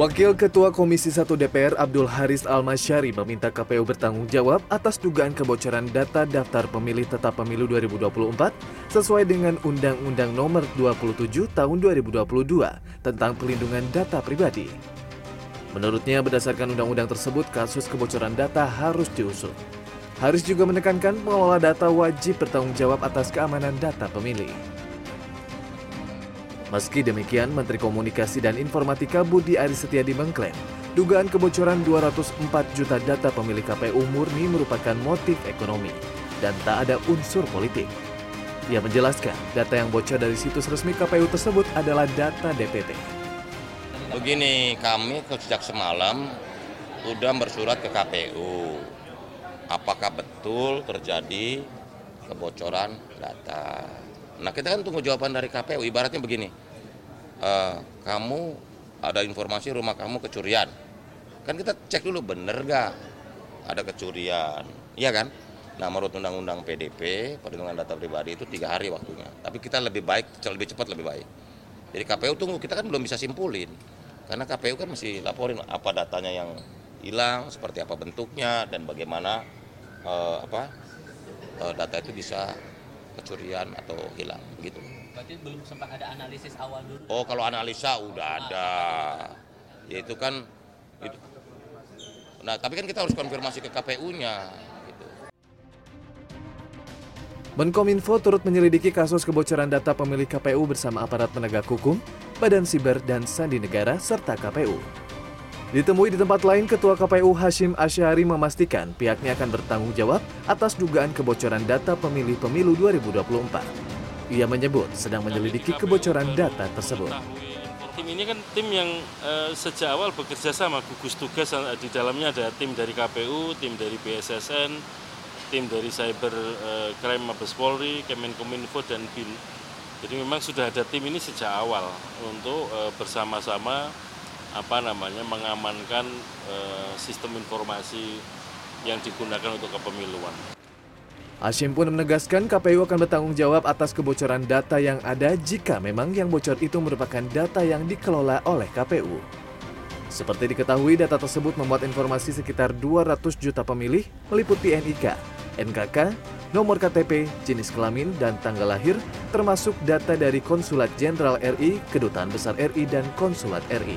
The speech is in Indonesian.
Wakil Ketua Komisi 1 DPR Abdul Haris Almasyari meminta KPU bertanggung jawab atas dugaan kebocoran data daftar pemilih tetap pemilu 2024 sesuai dengan Undang-Undang Nomor 27 Tahun 2022 tentang pelindungan data pribadi. Menurutnya berdasarkan undang-undang tersebut kasus kebocoran data harus diusut. Haris juga menekankan pengelola data wajib bertanggung jawab atas keamanan data pemilih. Meski demikian, Menteri Komunikasi dan Informatika Budi Aris Setiadi mengklaim dugaan kebocoran 204 juta data pemilih KPU murni merupakan motif ekonomi dan tak ada unsur politik. Ia menjelaskan data yang bocor dari situs resmi KPU tersebut adalah data DPT. Begini, kami sejak semalam sudah bersurat ke KPU. Apakah betul terjadi kebocoran data? Nah kita kan tunggu jawaban dari KPU. Ibaratnya begini, uh, kamu ada informasi rumah kamu kecurian, kan kita cek dulu bener gak ada kecurian, iya kan? Nah menurut undang-undang PDP perlindungan data pribadi itu tiga hari waktunya. Tapi kita lebih baik, lebih cepat lebih baik. Jadi KPU tunggu, kita kan belum bisa simpulin. Karena KPU kan masih laporin apa datanya yang hilang, seperti apa bentuknya, dan bagaimana uh, apa uh, data itu bisa kecurian atau hilang gitu. Berarti belum sempat ada analisis awal dulu. Oh, kalau analisa udah ada. Ya itu kan itu. Nah, tapi kan kita harus konfirmasi ke KPU-nya gitu. Menkominfo turut menyelidiki kasus kebocoran data pemilih KPU bersama aparat penegak hukum, Badan Siber dan Sandi Negara serta KPU. Ditemui di tempat lain, Ketua KPU Hashim Asyari memastikan pihaknya akan bertanggung jawab atas dugaan kebocoran data pemilih pemilu 2024. Ia menyebut sedang menyelidiki kebocoran data tersebut. Tim ini kan tim yang uh, sejak awal bekerja sama gugus tugas eh, di dalamnya ada tim dari KPU, tim dari BSSN, tim dari Cyber uh, Crime Mabes Polri, Kemenkominfo dan BIN. Jadi memang sudah ada tim ini sejak awal untuk uh, bersama-sama apa namanya mengamankan e, sistem informasi yang digunakan untuk kepemiluan. Hashim pun menegaskan KPU akan bertanggung jawab atas kebocoran data yang ada jika memang yang bocor itu merupakan data yang dikelola oleh KPU. Seperti diketahui, data tersebut memuat informasi sekitar 200 juta pemilih meliputi NIK, NKK, nomor KTP, jenis kelamin, dan tanggal lahir, termasuk data dari Konsulat Jenderal RI, Kedutaan Besar RI, dan Konsulat RI.